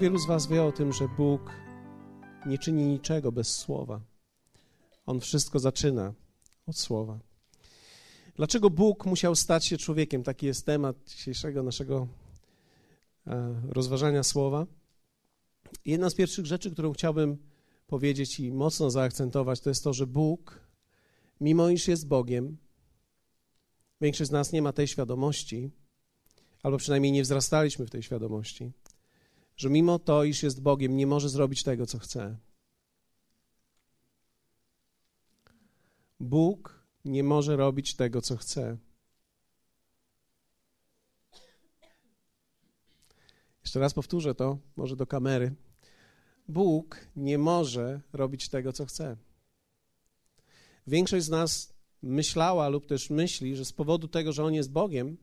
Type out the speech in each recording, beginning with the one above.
wielu z Was wie o tym, że Bóg nie czyni niczego bez słowa. On wszystko zaczyna od słowa. Dlaczego Bóg musiał stać się człowiekiem? Taki jest temat dzisiejszego naszego e, rozważania słowa. Jedna z pierwszych rzeczy, którą chciałbym powiedzieć i mocno zaakcentować, to jest to, że Bóg, mimo iż jest Bogiem, większość z nas nie ma tej świadomości, albo przynajmniej nie wzrastaliśmy w tej świadomości, że mimo to, iż jest Bogiem, nie może zrobić tego, co chce. Bóg nie może robić tego, co chce. Jeszcze raz powtórzę to, może do kamery. Bóg nie może robić tego, co chce. Większość z nas myślała lub też myśli, że z powodu tego, że On jest Bogiem,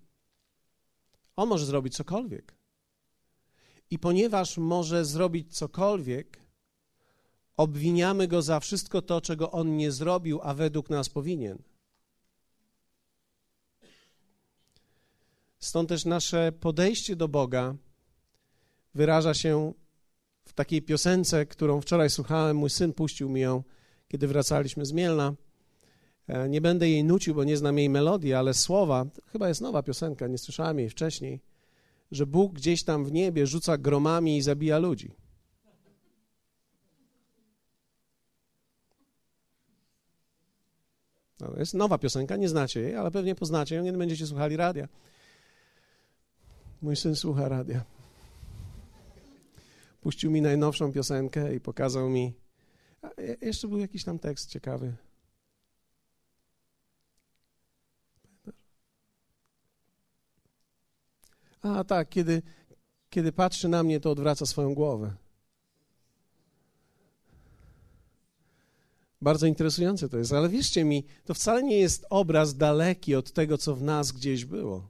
On może zrobić cokolwiek. I ponieważ może zrobić cokolwiek, obwiniamy go za wszystko to, czego on nie zrobił, a według nas powinien. Stąd też nasze podejście do Boga wyraża się w takiej piosence, którą wczoraj słuchałem. Mój syn puścił mi ją, kiedy wracaliśmy z Mielna. E, nie będę jej nucił, bo nie znam jej melodii, ale słowa, chyba jest nowa piosenka, nie słyszałem jej wcześniej że Bóg gdzieś tam w niebie rzuca gromami i zabija ludzi. No, jest nowa piosenka, nie znacie jej, ale pewnie poznacie ją, nie będziecie słuchali radia. Mój syn słucha radia. Puścił mi najnowszą piosenkę i pokazał mi. jeszcze był jakiś tam tekst ciekawy. A tak, kiedy, kiedy patrzy na mnie, to odwraca swoją głowę. Bardzo interesujące to jest, ale wierzcie mi, to wcale nie jest obraz daleki od tego, co w nas gdzieś było.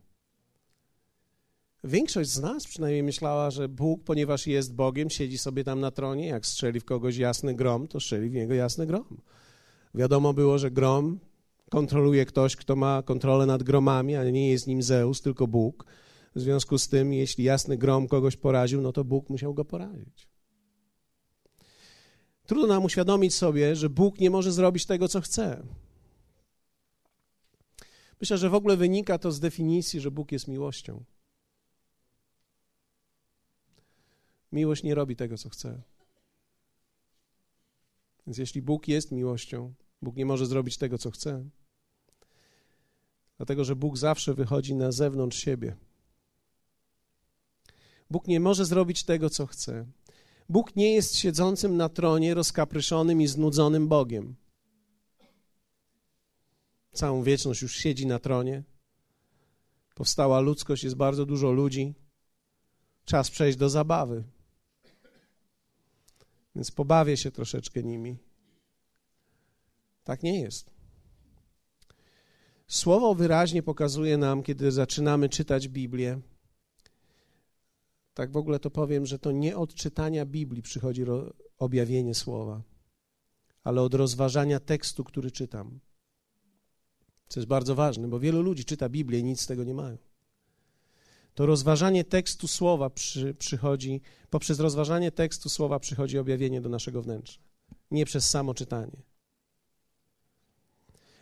Większość z nas przynajmniej myślała, że Bóg, ponieważ jest Bogiem, siedzi sobie tam na tronie, jak strzeli w kogoś jasny grom, to strzeli w niego jasny grom. Wiadomo było, że grom kontroluje ktoś, kto ma kontrolę nad gromami, a nie jest nim Zeus, tylko Bóg. W związku z tym, jeśli jasny grom kogoś poraził, no to Bóg musiał go porazić. Trudno nam uświadomić sobie, że Bóg nie może zrobić tego, co chce. Myślę, że w ogóle wynika to z definicji, że Bóg jest miłością. Miłość nie robi tego, co chce. Więc jeśli Bóg jest miłością, Bóg nie może zrobić tego, co chce. Dlatego, że Bóg zawsze wychodzi na zewnątrz siebie. Bóg nie może zrobić tego, co chce. Bóg nie jest siedzącym na tronie rozkapryszonym i znudzonym Bogiem. Całą wieczność już siedzi na tronie. Powstała ludzkość, jest bardzo dużo ludzi. Czas przejść do zabawy. Więc pobawię się troszeczkę nimi. Tak nie jest. Słowo wyraźnie pokazuje nam, kiedy zaczynamy czytać Biblię, tak w ogóle to powiem, że to nie od czytania Biblii przychodzi objawienie słowa, ale od rozważania tekstu, który czytam. Co jest bardzo ważne, bo wielu ludzi czyta Biblię i nic z tego nie mają. To rozważanie tekstu słowa przy, przychodzi, poprzez rozważanie tekstu słowa przychodzi objawienie do naszego wnętrza, nie przez samo czytanie.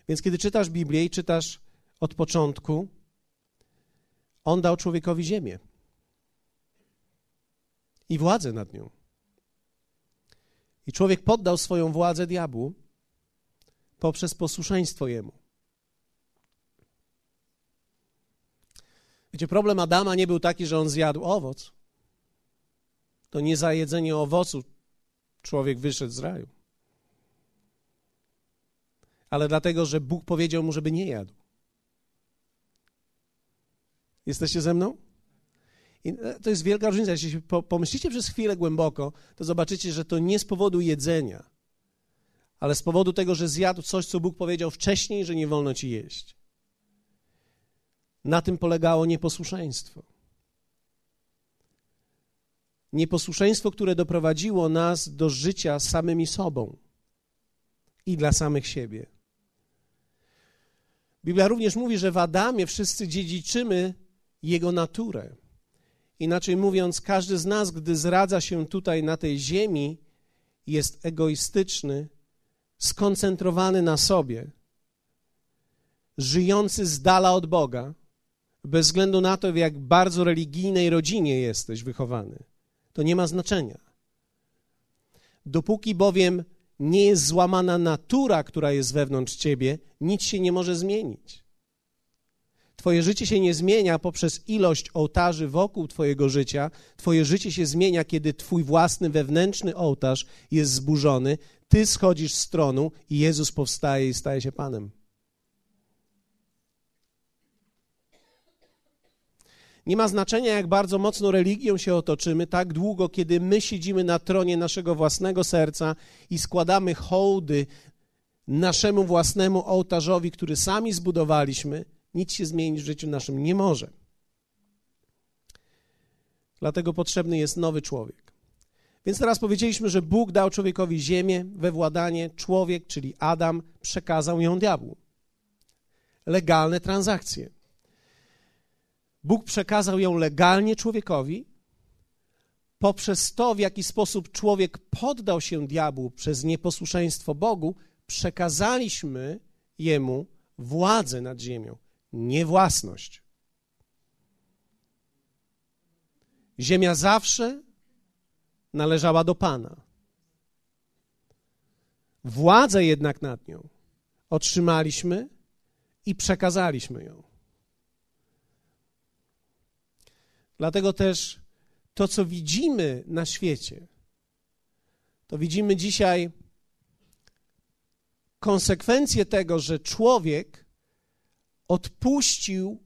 Więc kiedy czytasz Biblię i czytasz od początku, On dał człowiekowi ziemię i władzę nad nią. I człowiek poddał swoją władzę diabłu poprzez posłuszeństwo jemu. Wiecie, problem Adama nie był taki, że on zjadł owoc. To nie za jedzenie owocu człowiek wyszedł z raju. Ale dlatego, że Bóg powiedział mu, żeby nie jadł. Jesteście ze mną? I e, to jest wielka różnica. Jeśli pomyślicie przez chwilę głęboko, to zobaczycie, że to nie z powodu jedzenia, ale z powodu tego, że zjadł coś, co Bóg powiedział wcześniej, że nie wolno ci jeść. Na tym polegało nieposłuszeństwo. Nieposłuszeństwo, które doprowadziło nas do życia samymi sobą i dla samych siebie. Biblia również mówi, że w Adamie wszyscy dziedziczymy jego naturę. Inaczej mówiąc, każdy z nas, gdy zradza się tutaj na tej ziemi, jest egoistyczny, skoncentrowany na sobie, żyjący z dala od Boga, bez względu na to, w jak bardzo religijnej rodzinie jesteś wychowany. To nie ma znaczenia. Dopóki bowiem nie jest złamana natura, która jest wewnątrz ciebie, nic się nie może zmienić. Twoje życie się nie zmienia poprzez ilość ołtarzy wokół Twojego życia. Twoje życie się zmienia, kiedy Twój własny wewnętrzny ołtarz jest zburzony. Ty schodzisz z tronu i Jezus powstaje i staje się Panem. Nie ma znaczenia, jak bardzo mocno religią się otoczymy, tak długo, kiedy my siedzimy na tronie naszego własnego serca i składamy hołdy naszemu własnemu ołtarzowi, który sami zbudowaliśmy, nic się zmienić w życiu naszym nie może. Dlatego potrzebny jest nowy człowiek. Więc teraz powiedzieliśmy, że Bóg dał człowiekowi ziemię we władanie, człowiek, czyli Adam, przekazał ją diabłu. Legalne transakcje. Bóg przekazał ją legalnie człowiekowi, poprzez to, w jaki sposób człowiek poddał się diabłu przez nieposłuszeństwo Bogu, przekazaliśmy jemu władzę nad ziemią, nie własność. Ziemia zawsze należała do Pana. Władzę jednak nad nią otrzymaliśmy i przekazaliśmy ją. Dlatego też to, co widzimy na świecie, to widzimy dzisiaj konsekwencje tego, że człowiek odpuścił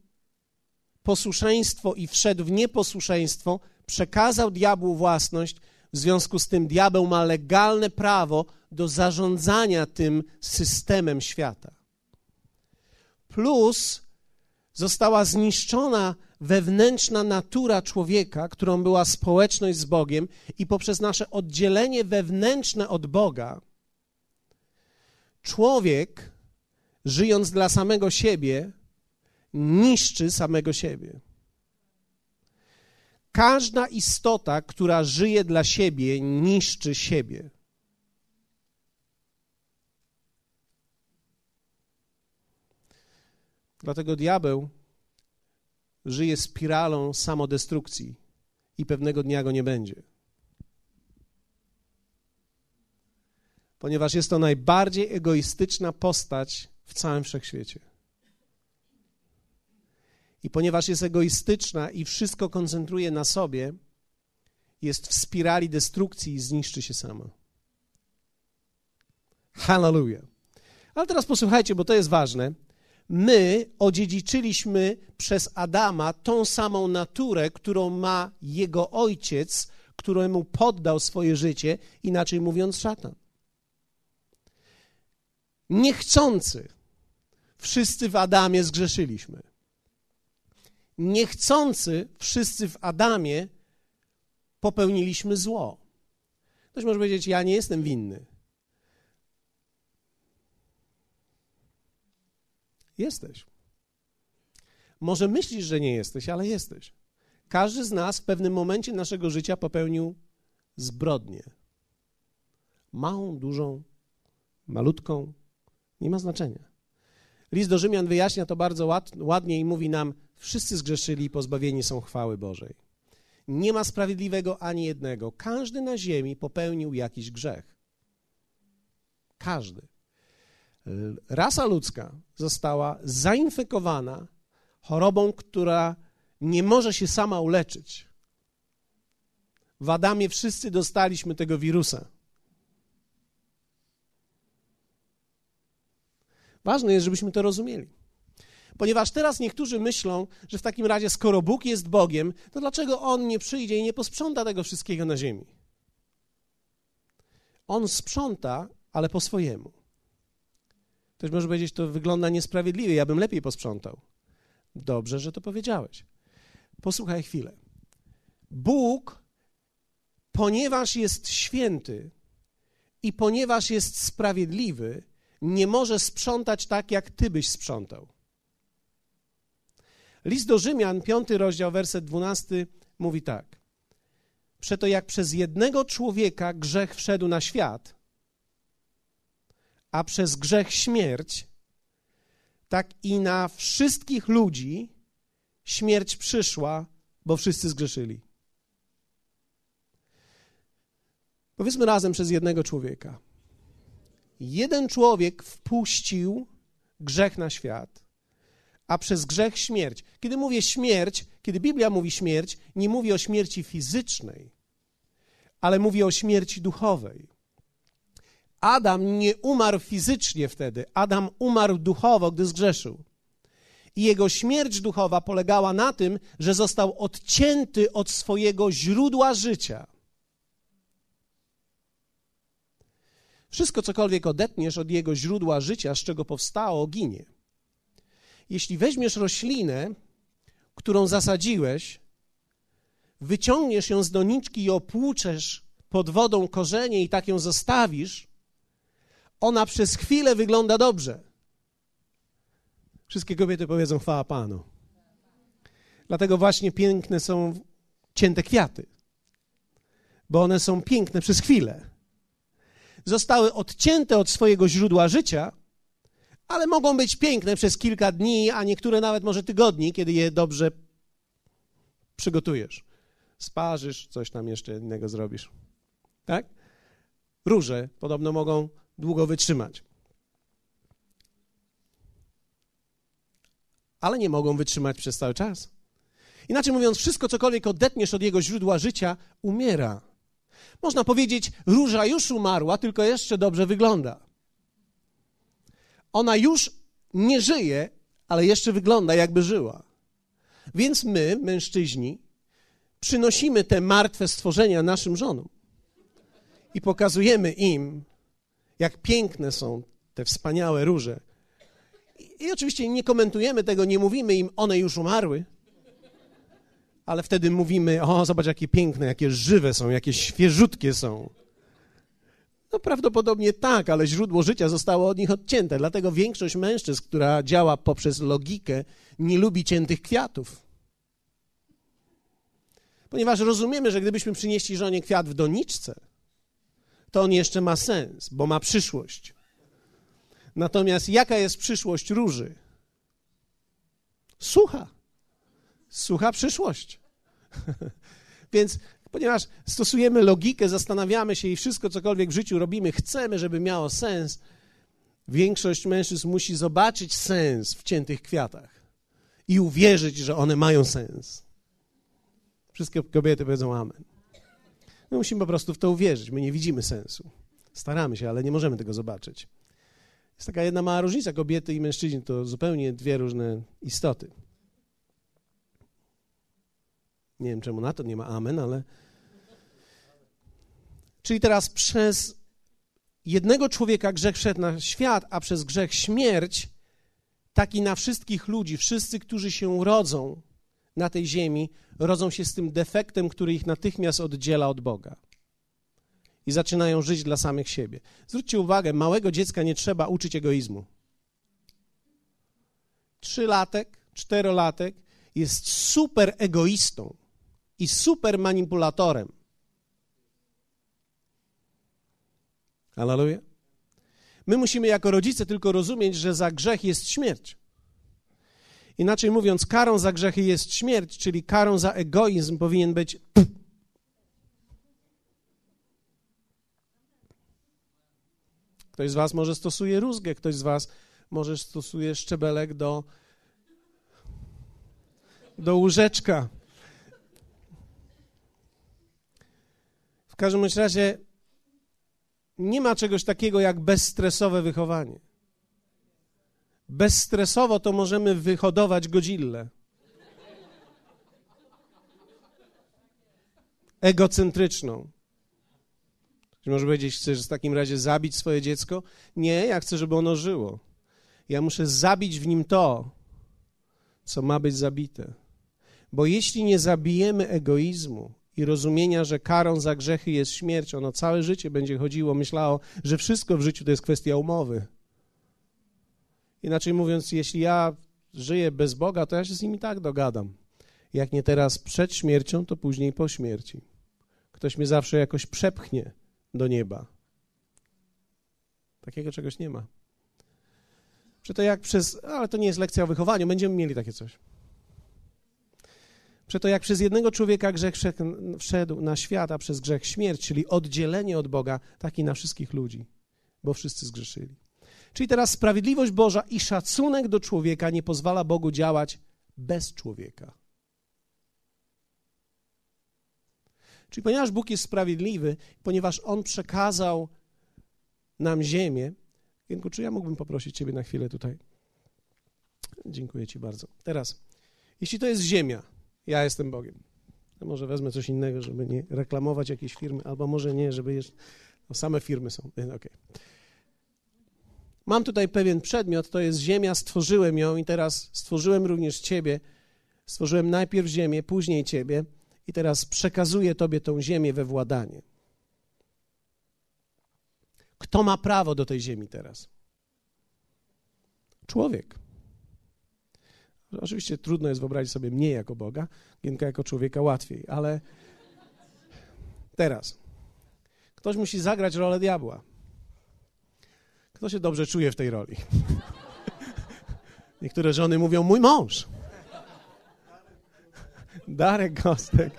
posłuszeństwo i wszedł w nieposłuszeństwo, przekazał diabłu własność, w związku z tym diabeł ma legalne prawo do zarządzania tym systemem świata. Plus została zniszczona wewnętrzna natura człowieka, którą była społeczność z Bogiem, i poprzez nasze oddzielenie wewnętrzne od Boga, człowiek, żyjąc dla samego siebie, niszczy samego siebie. Każda istota, która żyje dla siebie, niszczy siebie. Dlatego diabeł żyje spiralą samodestrukcji i pewnego dnia go nie będzie. Ponieważ jest to najbardziej egoistyczna postać w całym wszechświecie. I ponieważ jest egoistyczna i wszystko koncentruje na sobie, jest w spirali destrukcji i zniszczy się sama. Hallelujah. Ale teraz posłuchajcie, bo to jest ważne my odziedziczyliśmy przez Adama tą samą naturę, którą ma jego ojciec, któremu poddał swoje życie, inaczej mówiąc, szatan. Niechcący wszyscy w Adamie zgrzeszyliśmy. Niechcący wszyscy w Adamie popełniliśmy zło. Ktoś może powiedzieć: Ja nie jestem winny. Jesteś. Może myślisz, że nie jesteś, ale jesteś. Każdy z nas w pewnym momencie naszego życia popełnił zbrodnię. Małą, dużą, malutką, nie ma znaczenia. List do Rzymian wyjaśnia to bardzo ładnie i mówi nam: Wszyscy zgrzeszyli i pozbawieni są chwały Bożej. Nie ma sprawiedliwego ani jednego. Każdy na ziemi popełnił jakiś grzech. Każdy rasa ludzka została zainfekowana chorobą, która nie może się sama uleczyć. W Adamie wszyscy dostaliśmy tego wirusa. Ważne jest, żebyśmy to rozumieli. Ponieważ teraz niektórzy myślą, że w takim razie, skoro Bóg jest Bogiem, to dlaczego On nie przyjdzie i nie posprząta tego wszystkiego na ziemi? On sprząta, ale po swojemu. Ktoś może powiedzieć, to wygląda niesprawiedliwie, ja bym lepiej posprzątał. Dobrze, że to powiedziałeś. Posłuchaj chwilę. Bóg, ponieważ jest święty i ponieważ jest sprawiedliwy, nie może sprzątać tak, jak ty byś sprzątał. List do Rzymian, piąty rozdział, werset 12 mówi tak. Przeto jak przez jednego człowieka grzech wszedł na świat, a przez grzech śmierć, tak i na wszystkich ludzi śmierć przyszła, bo wszyscy zgrzeszyli. Powiedzmy razem przez jednego człowieka. Jeden człowiek wpuścił grzech na świat, a przez grzech śmierć. Kiedy mówię śmierć, kiedy Biblia mówi śmierć, nie mówi o śmierci fizycznej, ale mówi o śmierci duchowej. Adam nie umarł fizycznie wtedy, Adam umarł duchowo, gdy zgrzeszył. I jego śmierć duchowa polegała na tym, że został odcięty od swojego źródła życia. Wszystko, cokolwiek odetniesz od jego źródła życia, z czego powstało, ginie. Jeśli weźmiesz roślinę, którą zasadziłeś, wyciągniesz ją z doniczki i opłuczesz pod wodą korzenie i tak ją zostawisz, ona przez chwilę wygląda dobrze. Wszystkie kobiety powiedzą chwała Panu. Dlatego właśnie piękne są cięte kwiaty, bo one są piękne przez chwilę. Zostały odcięte od swojego źródła życia, ale mogą być piękne przez kilka dni, a niektóre nawet może tygodni, kiedy je dobrze przygotujesz. Sparzysz, coś tam jeszcze innego zrobisz. Tak? Róże podobno mogą długo wytrzymać. Ale nie mogą wytrzymać przez cały czas. Inaczej mówiąc, wszystko cokolwiek odetniesz od jego źródła życia, umiera. Można powiedzieć, róża już umarła, tylko jeszcze dobrze wygląda. Ona już nie żyje, ale jeszcze wygląda, jakby żyła. Więc my, mężczyźni, przynosimy te martwe stworzenia naszym żonom i pokazujemy im, jak piękne są te wspaniałe róże. I, oczywiście nie komentujemy tego, nie mówimy im, one już umarły, ale wtedy mówimy, o, zobacz, jakie piękne, jakie żywe są, jakie świeżutkie są. No prawdopodobnie tak, ale źródło życia zostało od nich odcięte. Dlatego większość mężczyzn, która działa poprzez logikę, nie lubi ciętych kwiatów. Ponieważ rozumiemy, że gdybyśmy przynieśli żonie kwiat w doniczce, to on jeszcze ma sens, bo ma przyszłość. Natomiast jaka jest przyszłość róży? Sucha. Sucha przyszłość. Więc ponieważ stosujemy logikę, zastanawiamy się i wszystko, cokolwiek w życiu robimy, chcemy, żeby miało sens, większość mężczyzn musi zobaczyć sens w ciętych kwiatach i uwierzyć, że one mają sens. Wszystkie kobiety powiedzą amen. My musimy po prostu w to uwierzyć. My nie widzimy sensu. Staramy się, ale nie możemy tego zobaczyć. Jest taka jedna mała różnica. Kobiety i mężczyźni to zupełnie dwie różne istoty. Nie wiem, czemu na to nie ma amen, ale. Czyli teraz przez jednego człowieka grzech wszedł na świat, a przez grzech śmierć, taki na wszystkich ludzi, wszyscy, którzy się rodzą na tej ziemi, rodzą się z tym defektem, który ich natychmiast oddziela od Boga. I zaczynają żyć dla samych siebie. Zwróćcie uwagę, małego dziecka nie trzeba uczyć egoizmu. Trzylatek, czterolatek jest super egoistą i super manipulatorem. Hallelujah. My musimy jako rodzice tylko rozumieć, że za grzech jest śmierć. Inaczej mówiąc, karą za grzechy jest śmierć, czyli karą za egoizm powinien być. Ktoś z Was może stosuje rózgę, ktoś z Was może stosuje szczebelek do, do łóżeczka. Każdym razie nie ma czegoś takiego jak bezstresowe wychowanie. Bezstresowo to możemy wyhodować godzillę. Egocentryczną. Ktoś może powiedzieć, chcesz w takim razie zabić swoje dziecko? Nie, ja chcę, żeby ono żyło. Ja muszę zabić w nim to, co ma być zabite. Bo jeśli nie zabijemy egoizmu i rozumienia, że karą za grzechy jest śmierć, ono całe życie będzie chodziło, myślało, że wszystko w życiu to jest kwestia umowy Inaczej mówiąc, jeśli ja żyję bez Boga, to ja się z nimi tak dogadam. Jak nie teraz przed śmiercią, to później po śmierci. Ktoś mnie zawsze jakoś przepchnie do nieba. Takiego czegoś nie ma. Przeto jak przez, ale to nie jest lekcja o wychowaniu, będziemy mieli takie coś. Przeto jak przez jednego człowieka grzech wszedł na świat, a przez grzech śmierć, czyli oddzielenie od Boga, tak i na wszystkich ludzi, bo wszyscy zgrzeszyli. Czyli teraz sprawiedliwość Boża i szacunek do człowieka nie pozwala Bogu działać bez człowieka. Czyli ponieważ Bóg jest sprawiedliwy, ponieważ On przekazał nam ziemię, Gienku, czy ja mógłbym poprosić Ciebie na chwilę tutaj? Dziękuję Ci bardzo. Teraz, jeśli to jest ziemia, ja jestem Bogiem. Może wezmę coś innego, żeby nie reklamować jakiejś firmy, albo może nie, żeby jeszcze... No, same firmy są. Okay. Mam tutaj pewien przedmiot, to jest ziemia, stworzyłem ją i teraz stworzyłem również Ciebie. Stworzyłem najpierw ziemię, później Ciebie i teraz przekazuję Tobie tą ziemię we władanie. Kto ma prawo do tej ziemi teraz? Człowiek. Oczywiście trudno jest wyobrazić sobie mnie jako Boga, Gienka jako człowieka łatwiej, ale teraz ktoś musi zagrać rolę diabła. Kto się dobrze czuje w tej roli? Niektóre żony mówią, mój mąż. Darek Gostek.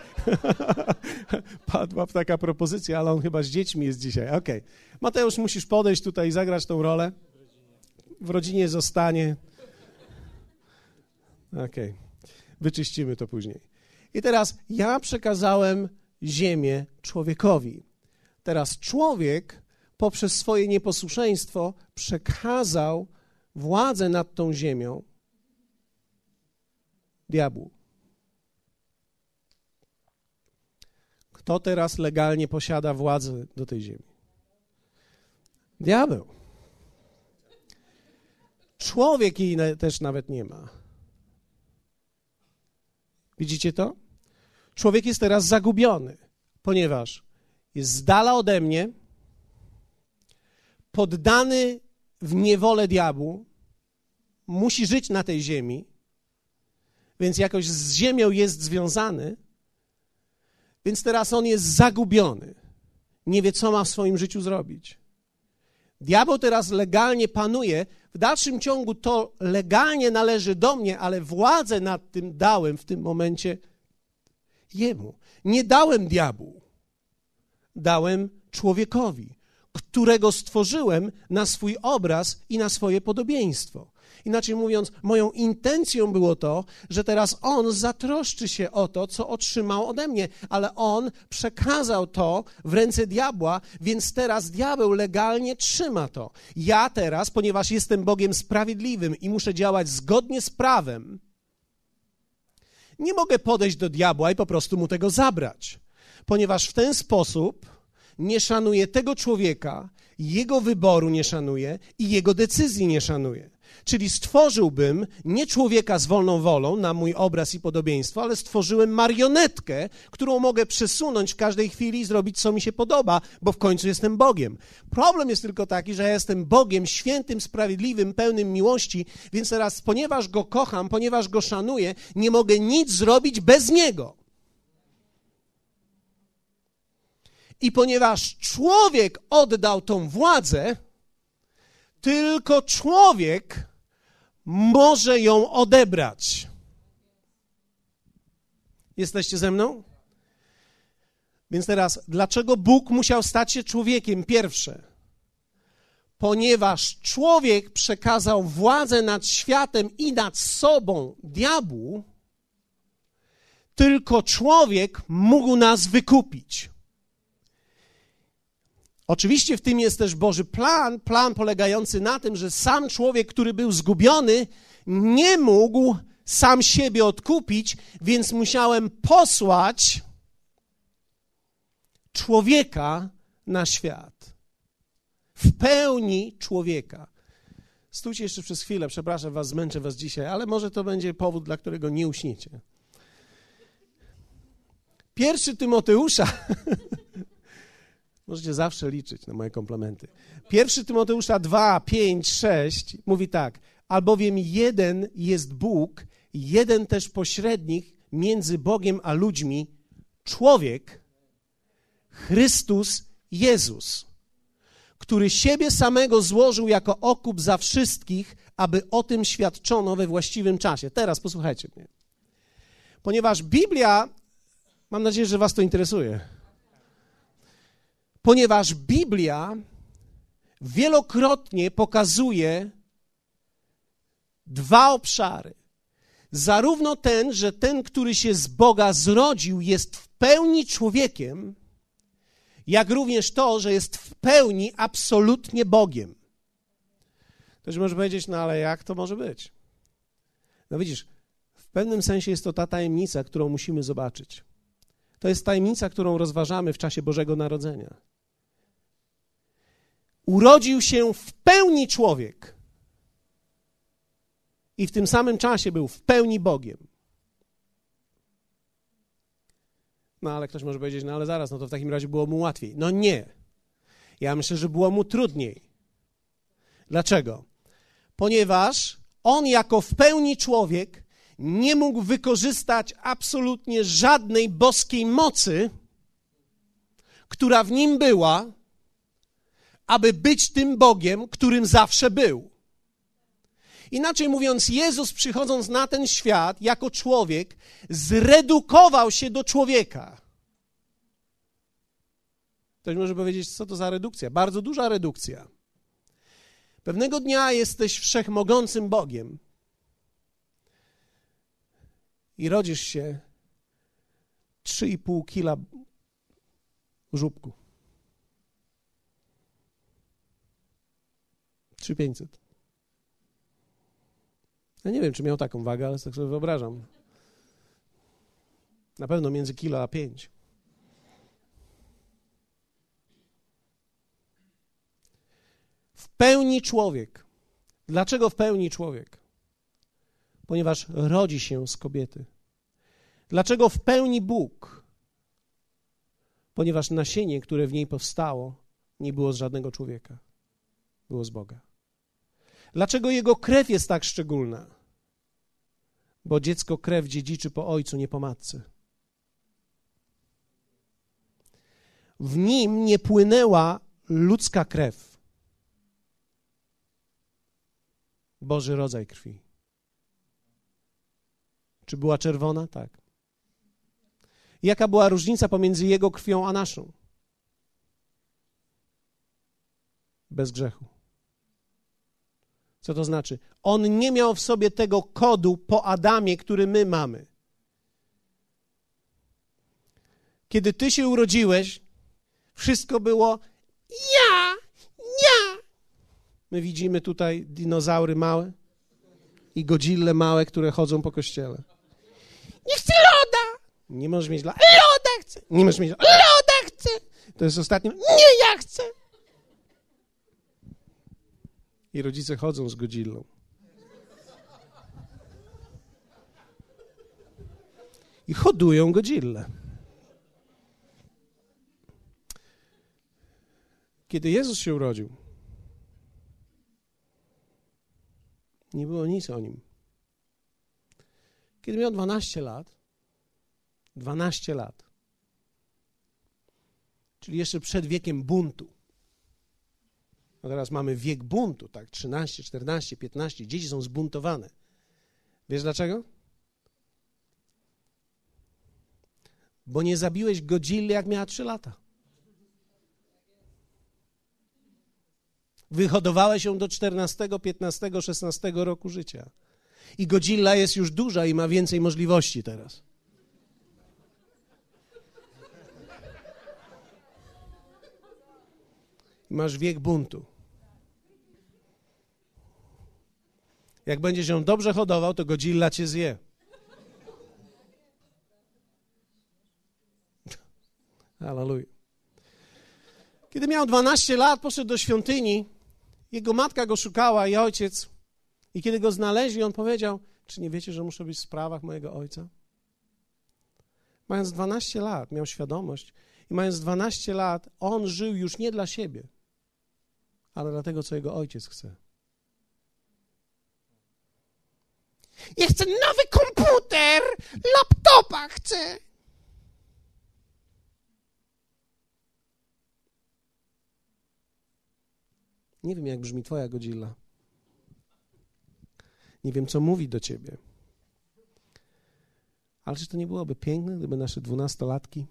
Padła taka propozycja, ale on chyba z dziećmi jest dzisiaj. Okej. Okay. Mateusz, musisz podejść tutaj i zagrać tą rolę. W rodzinie zostanie. Okej. Okay. Wyczyścimy to później. I teraz ja przekazałem ziemię człowiekowi. Teraz człowiek poprzez swoje nieposłuszeństwo przekazał władzę nad tą ziemią diabłu. Kto teraz legalnie posiada władzę do tej ziemi? Diabeł. Człowiek jej też nawet nie ma. Widzicie to? Człowiek jest teraz zagubiony, ponieważ jest z dala ode mnie, poddany w niewolę diabłu, musi żyć na tej ziemi, więc jakoś z ziemią jest związany, więc teraz on jest zagubiony. Nie wie, co ma w swoim życiu zrobić. Diabeł teraz legalnie panuje. W dalszym ciągu to legalnie należy do mnie, ale władzę nad tym dałem w tym momencie jemu. Nie dałem diabłu. Dałem człowiekowi, którego stworzyłem na swój obraz i na swoje podobieństwo. Inaczej mówiąc, moją intencją było to, że teraz on zatroszczy się o to, co otrzymał ode mnie, ale on przekazał to w ręce diabła, więc teraz diabeł legalnie trzyma to. Ja teraz, ponieważ jestem Bogiem sprawiedliwym i muszę działać zgodnie z prawem, nie mogę podejść do diabła i po prostu mu tego zabrać, ponieważ w ten sposób nie szanuję tego człowieka, jego wyboru nie szanuję i jego decyzji nie szanuję. Czyli stworzyłbym nie człowieka z wolną wolą na mój obraz i podobieństwo, ale stworzyłem marionetkę, którą mogę przesunąć w każdej chwili i zrobić, co mi się podoba, bo w końcu jestem Bogiem. Problem jest tylko taki, że ja jestem Bogiem świętym, sprawiedliwym, pełnym miłości, więc teraz, ponieważ go kocham, ponieważ go szanuję, nie mogę nic zrobić bez niego. I ponieważ człowiek oddał tą władzę, tylko człowiek może ją odebrać. Jesteście ze mną? Więc teraz, dlaczego Bóg musiał stać się człowiekiem? Pierwsze, ponieważ człowiek przekazał władzę nad światem i nad sobą diabłu, tylko człowiek mógł nas wykupić. Oczywiście w tym jest też Boży plan, plan polegający na tym, że sam człowiek, który był zgubiony, nie mógł sam siebie odkupić, więc musiałem posłać człowieka na świat. W pełni człowieka. Stójcie jeszcze przez chwilę, przepraszam was, zmęczę was dzisiaj, ale może to będzie powód, dla którego nie uśniecie. Pierwszy Tymoteusza Możecie zawsze liczyć na moje komplementy. Pierwszy Tymoteusza 2, 5, 6 mówi tak. Albowiem jeden jest Bóg, jeden też pośrednik między Bogiem a ludźmi człowiek, Chrystus Jezus, który siebie samego złożył jako okup za wszystkich, aby o tym świadczono we właściwym czasie. Teraz posłuchajcie mnie. Ponieważ Biblia, mam nadzieję, że Was to interesuje, ponieważ Biblia wielokrotnie pokazuje dwa obszary. Zarówno ten, że ten, który się z Boga zrodził, jest w pełni człowiekiem, jak również to, że jest w pełni absolutnie Bogiem. Ktoś może powiedzieć, no ale jak to może być? No widzisz, w pewnym sensie jest to ta tajemnica, którą musimy zobaczyć. To jest tajemnica, którą rozważamy w czasie Bożego Narodzenia. Urodził się w pełni człowiek i w tym samym czasie był w pełni Bogiem. No ale ktoś może powiedzieć, no ale zaraz, no to w takim razie było mu łatwiej. No nie. Ja myślę, że było mu trudniej. Dlaczego? Ponieważ on jako w pełni człowiek nie mógł wykorzystać absolutnie żadnej boskiej mocy, która w nim była, aby być tym Bogiem, którym zawsze był. Inaczej mówiąc, Jezus przychodząc na ten świat jako człowiek, zredukował się do człowieka. Ktoś może powiedzieć, co to za redukcja? Bardzo duża redukcja. Pewnego dnia jesteś wszechmogącym Bogiem i rodzisz się 3,5 kila żubku. 3500. Ja nie wiem, czy miał taką wagę, ale tak sobie wyobrażam. Na pewno między kilo a pięć. W pełni człowiek. Dlaczego w pełni człowiek? Ponieważ rodzi się z kobiety. Dlaczego w pełni Bóg? Ponieważ nasienie, które w niej powstało, nie było z żadnego człowieka, było z Boga. Dlaczego jego krew jest tak szczególna? Bo dziecko krew dziedziczy po ojcu, nie po matce. W nim nie płynęła ludzka krew. Boży rodzaj krwi. Czy była czerwona? Tak. Jaka była różnica pomiędzy jego krwią a naszą? Bez grzechu. Co to znaczy? On nie miał w sobie tego kodu po Adamie, który my mamy. Kiedy ty się urodziłeś, wszystko było ja, ja. My widzimy tutaj dinozaury małe i godzille małe, które chodzą po kościele. Nie chcę loda! Nie możesz mieć loda. Loda chcę! Nie możesz mieć loda. Loda chcę! To jest ostatnie. Nie, ja chcę! I rodzice chodzą z godzillą. I hodują godzillę. Kiedy Jezus się urodził, nie było nic o nim. Kiedy miał 12 lat, 12 lat, czyli jeszcze przed wiekiem buntu, no teraz mamy wiek buntu, tak? 13, 14, 15, dzieci są zbuntowane. Wiesz dlaczego? Bo nie zabiłeś Godzilli, jak miała 3 lata. Wyhodowałeś ją do 14, 15, 16 roku życia. I Godzilla jest już duża i ma więcej możliwości teraz. masz wiek buntu. Jak będziesz ją dobrze hodował, to Godzilla cię zje. Hallelujah. Kiedy miał 12 lat, poszedł do świątyni. Jego matka go szukała i ojciec. I kiedy go znaleźli, on powiedział: Czy nie wiecie, że muszę być w sprawach mojego ojca? Mając 12 lat, miał świadomość, i mając 12 lat, on żył już nie dla siebie, ale dla tego, co jego ojciec chce. Ja chcę nowy komputer, laptopa chcę. Nie wiem, jak brzmi Twoja godzilla. Nie wiem, co mówi do Ciebie. Ale czy to nie byłoby piękne, gdyby nasze dwunastolatki,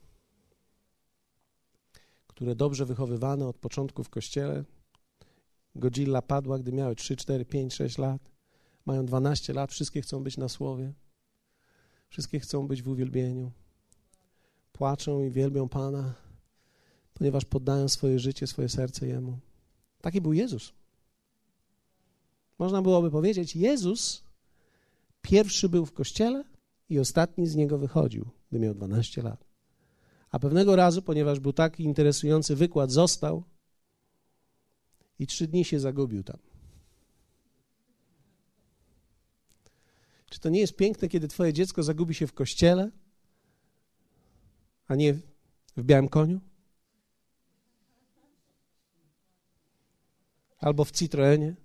które dobrze wychowywane od początku w kościele, godzilla padła, gdy miały 3, 4, 5, 6 lat, mają 12 lat, wszystkie chcą być na słowie, wszystkie chcą być w uwielbieniu, płaczą i wielbią Pana, ponieważ poddają swoje życie, swoje serce Jemu. Taki był Jezus. Można byłoby powiedzieć, Jezus pierwszy był w kościele i ostatni z niego wychodził, gdy miał 12 lat. A pewnego razu, ponieważ był taki interesujący wykład, został i trzy dni się zagubił tam. Czy to nie jest piękne, kiedy twoje dziecko zagubi się w kościele, a nie w białym koniu? Albo w Citroenie?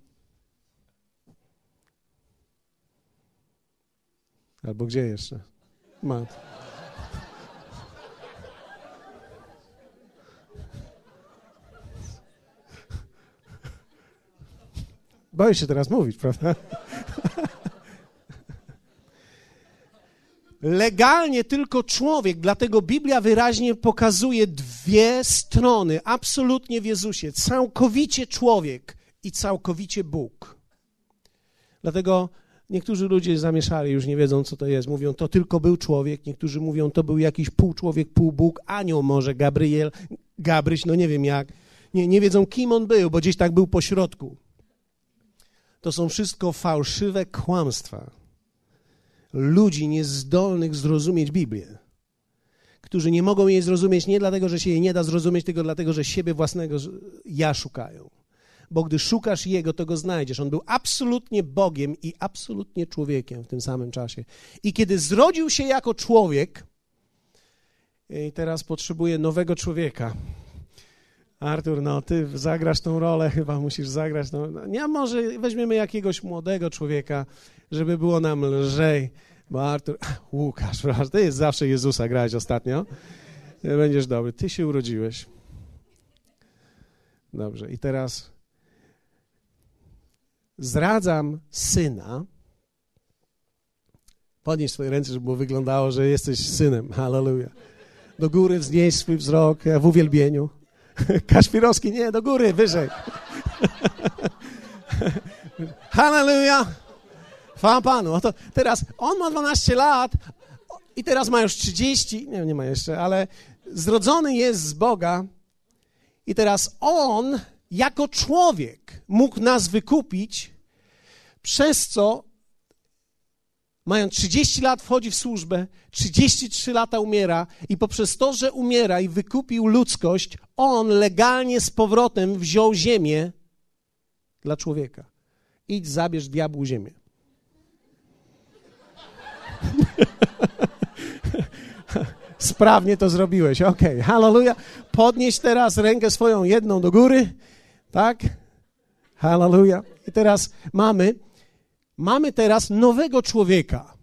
Albo gdzie jeszcze? Mat. Boję się teraz mówić, prawda? Legalnie tylko człowiek, dlatego Biblia wyraźnie pokazuje dwie strony, absolutnie w Jezusie. Całkowicie człowiek i całkowicie Bóg. Dlatego niektórzy ludzie zamieszali, już nie wiedzą, co to jest. Mówią, to tylko był człowiek. Niektórzy mówią, to był jakiś pół człowiek, pół Bóg, anioł może, Gabriel, Gabryś, no nie wiem jak. Nie, nie wiedzą, kim on był, bo gdzieś tak był po środku. To są wszystko fałszywe kłamstwa ludzi niezdolnych zrozumieć Biblię, którzy nie mogą jej zrozumieć nie dlatego, że się jej nie da zrozumieć, tylko dlatego, że siebie własnego ja szukają. Bo gdy szukasz Jego, to Go znajdziesz. On był absolutnie Bogiem i absolutnie człowiekiem w tym samym czasie. I kiedy zrodził się jako człowiek, i teraz potrzebuje nowego człowieka, Artur, no ty zagrasz tą rolę, chyba musisz zagrać. Tą... No, nie, może weźmiemy jakiegoś młodego człowieka, żeby było nam lżej. Bo Artur, Łukasz, ty jest zawsze Jezusa grałeś ostatnio. Będziesz dobry. Ty się urodziłeś. Dobrze, i teraz zradzam syna. Podnieś swoje ręce, żeby było wyglądało, że jesteś synem. Hallelujah. Do góry wznieś swój wzrok w uwielbieniu. Kaszpirowski, nie, do góry, wyżej. Hallelujah. Chwała Panu. Oto teraz on ma 12 lat i teraz ma już 30, nie, nie ma jeszcze, ale zrodzony jest z Boga i teraz on jako człowiek mógł nas wykupić, przez co mając 30 lat wchodzi w służbę, 33 lata umiera i poprzez to, że umiera i wykupił ludzkość, on legalnie z powrotem wziął ziemię dla człowieka. Idź, zabierz diabłu ziemię. Sprawnie to zrobiłeś. Ok, hallelujah. Podnieś teraz rękę swoją jedną do góry. Tak? Hallelujah. I teraz mamy, mamy teraz nowego człowieka,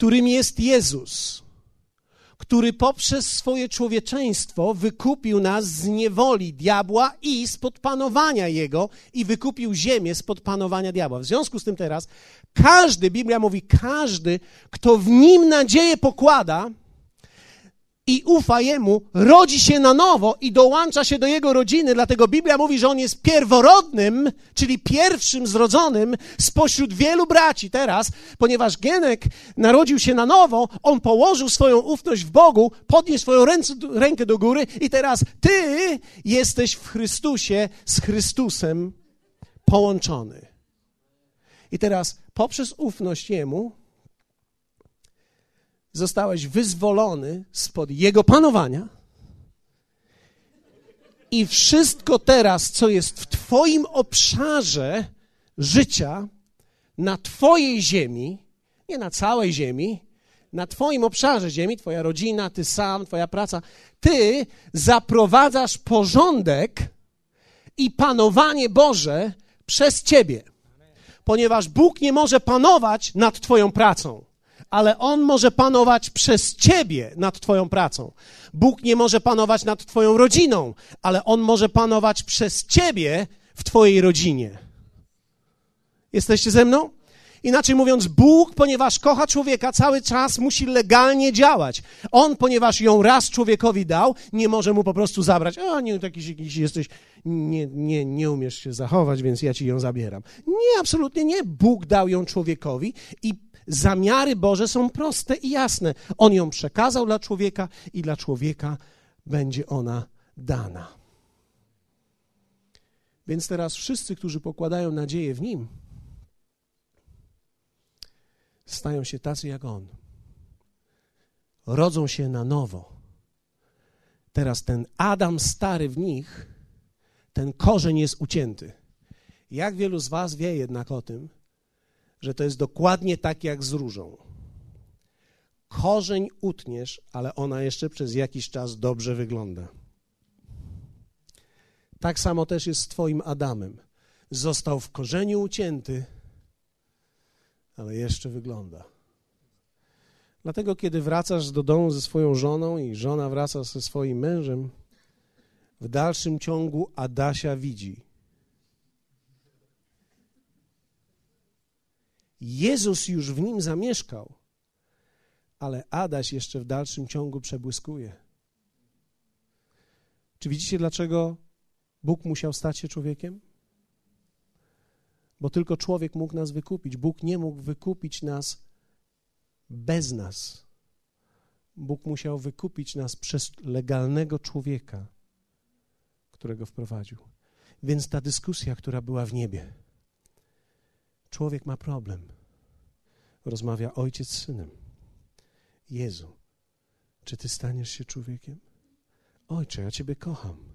którym jest Jezus który poprzez swoje człowieczeństwo wykupił nas z niewoli diabła i spod panowania jego i wykupił ziemię spod panowania diabła. W związku z tym teraz każdy, Biblia mówi, każdy, kto w nim nadzieję pokłada, i ufa Jemu, rodzi się na nowo i dołącza się do Jego rodziny. Dlatego Biblia mówi, że On jest pierworodnym, czyli pierwszym zrodzonym spośród wielu braci. Teraz, ponieważ Genek narodził się na nowo, on położył swoją ufność w Bogu, podniósł swoją ręce, rękę do góry i teraz Ty jesteś w Chrystusie z Chrystusem połączony. I teraz poprzez ufność Jemu zostałeś wyzwolony spod Jego panowania i wszystko teraz, co jest w Twoim obszarze życia, na Twojej ziemi, nie na całej ziemi, na Twoim obszarze ziemi, Twoja rodzina, Ty sam, Twoja praca, Ty zaprowadzasz porządek i panowanie Boże przez Ciebie ponieważ Bóg nie może panować nad Twoją pracą, ale On może panować przez Ciebie nad Twoją pracą. Bóg nie może panować nad Twoją rodziną, ale On może panować przez Ciebie w Twojej rodzinie. Jesteście ze mną? Inaczej mówiąc, Bóg, ponieważ kocha człowieka, cały czas musi legalnie działać. On, ponieważ ją raz człowiekowi dał, nie może mu po prostu zabrać. A nie, jakiś, jakiś jesteś, nie, nie, nie umiesz się zachować, więc ja ci ją zabieram. Nie, absolutnie nie. Bóg dał ją człowiekowi i zamiary Boże są proste i jasne. On ją przekazał dla człowieka i dla człowieka będzie ona dana. Więc teraz wszyscy, którzy pokładają nadzieję w Nim, stają się tacy jak On. Rodzą się na nowo. Teraz ten Adam stary w nich, ten korzeń jest ucięty. Jak wielu z Was wie jednak o tym, że to jest dokładnie tak jak z różą. Korzeń utniesz, ale ona jeszcze przez jakiś czas dobrze wygląda. Tak samo też jest z Twoim Adamem. Został w korzeniu ucięty, ale jeszcze wygląda. Dlatego, kiedy wracasz do domu ze swoją żoną i żona wraca ze swoim mężem, w dalszym ciągu Adasia widzi. Jezus już w nim zamieszkał, ale Adaś jeszcze w dalszym ciągu przebłyskuje. Czy widzicie, dlaczego Bóg musiał stać się człowiekiem? bo tylko człowiek mógł nas wykupić. Bóg nie mógł wykupić nas bez nas. Bóg musiał wykupić nas przez legalnego człowieka, którego wprowadził. Więc ta dyskusja, która była w niebie, człowiek ma problem. Rozmawia ojciec z synem. Jezu, czy ty staniesz się człowiekiem? Ojcze, ja Ciebie kocham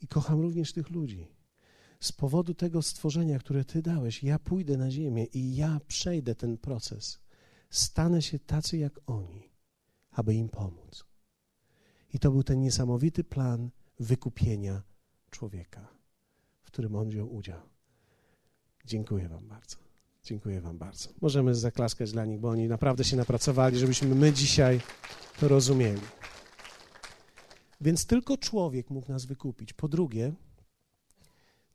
i kocham również tych ludzi z powodu tego stworzenia, które Ty dałeś, ja pójdę na ziemię i ja przejdę ten proces. Stanę się tacy jak oni, aby im pomóc. I to był ten niesamowity plan wykupienia człowieka, w którym on wziął udział. Dziękuję Wam bardzo. Dziękuję Wam bardzo. Możemy zaklaskać dla nich, bo oni naprawdę się napracowali, żebyśmy my dzisiaj to rozumieli. Więc tylko człowiek mógł nas wykupić. Po drugie,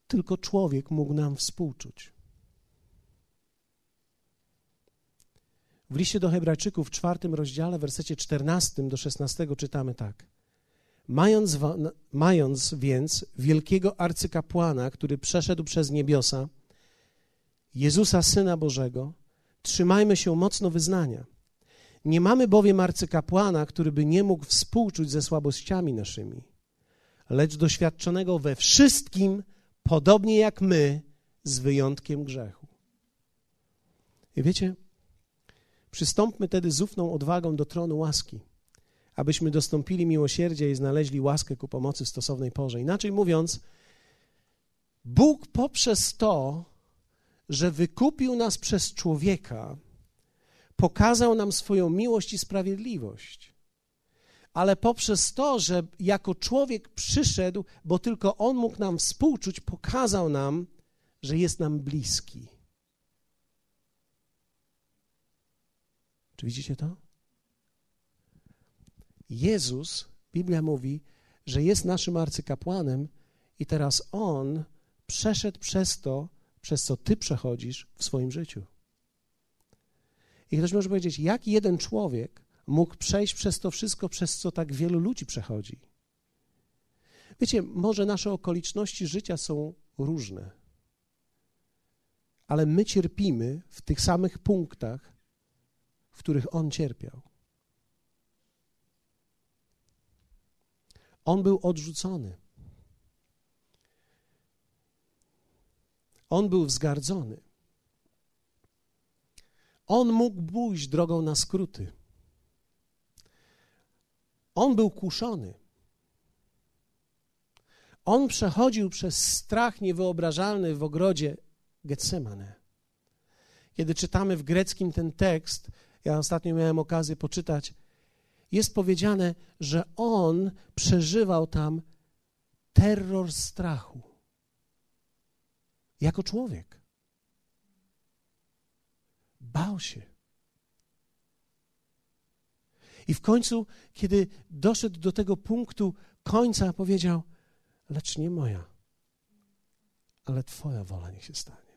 tylko człowiek mógł nam współczuć. W liście do Hebrajczyków w czwartym rozdziale, wersecie 14 do 16 czytamy tak. Mając, mając więc wielkiego arcykapłana, który przeszedł przez niebiosa, Jezusa, Syna Bożego, trzymajmy się mocno wyznania. Nie mamy bowiem arcykapłana, który by nie mógł współczuć ze słabościami naszymi, lecz doświadczonego we wszystkim podobnie jak my, z wyjątkiem grzechu. I wiecie, przystąpmy tedy z ufną odwagą do tronu łaski, abyśmy dostąpili miłosierdzia i znaleźli łaskę ku pomocy w stosownej porze. Inaczej mówiąc, Bóg poprzez to, że wykupił nas przez człowieka, pokazał nam swoją miłość i sprawiedliwość ale poprzez to, że jako człowiek przyszedł, bo tylko On mógł nam współczuć, pokazał nam, że jest nam bliski. Czy widzicie to? Jezus, Biblia mówi, że jest naszym arcykapłanem i teraz On przeszedł przez to, przez co Ty przechodzisz w swoim życiu. I ktoś może powiedzieć, jak jeden człowiek mógł przejść przez to wszystko, przez co tak wielu ludzi przechodzi. Wiecie, może nasze okoliczności życia są różne, ale my cierpimy w tych samych punktach, w których On cierpiał. On był odrzucony. On był wzgardzony. On mógł pójść drogą na skróty. On był kuszony. On przechodził przez strach niewyobrażalny w ogrodzie Getsemane. Kiedy czytamy w greckim ten tekst, ja ostatnio miałem okazję poczytać, jest powiedziane, że on przeżywał tam terror strachu. Jako człowiek. Bał się. I w końcu, kiedy doszedł do tego punktu końca, powiedział: Lecz nie moja, ale Twoja wola niech się stanie.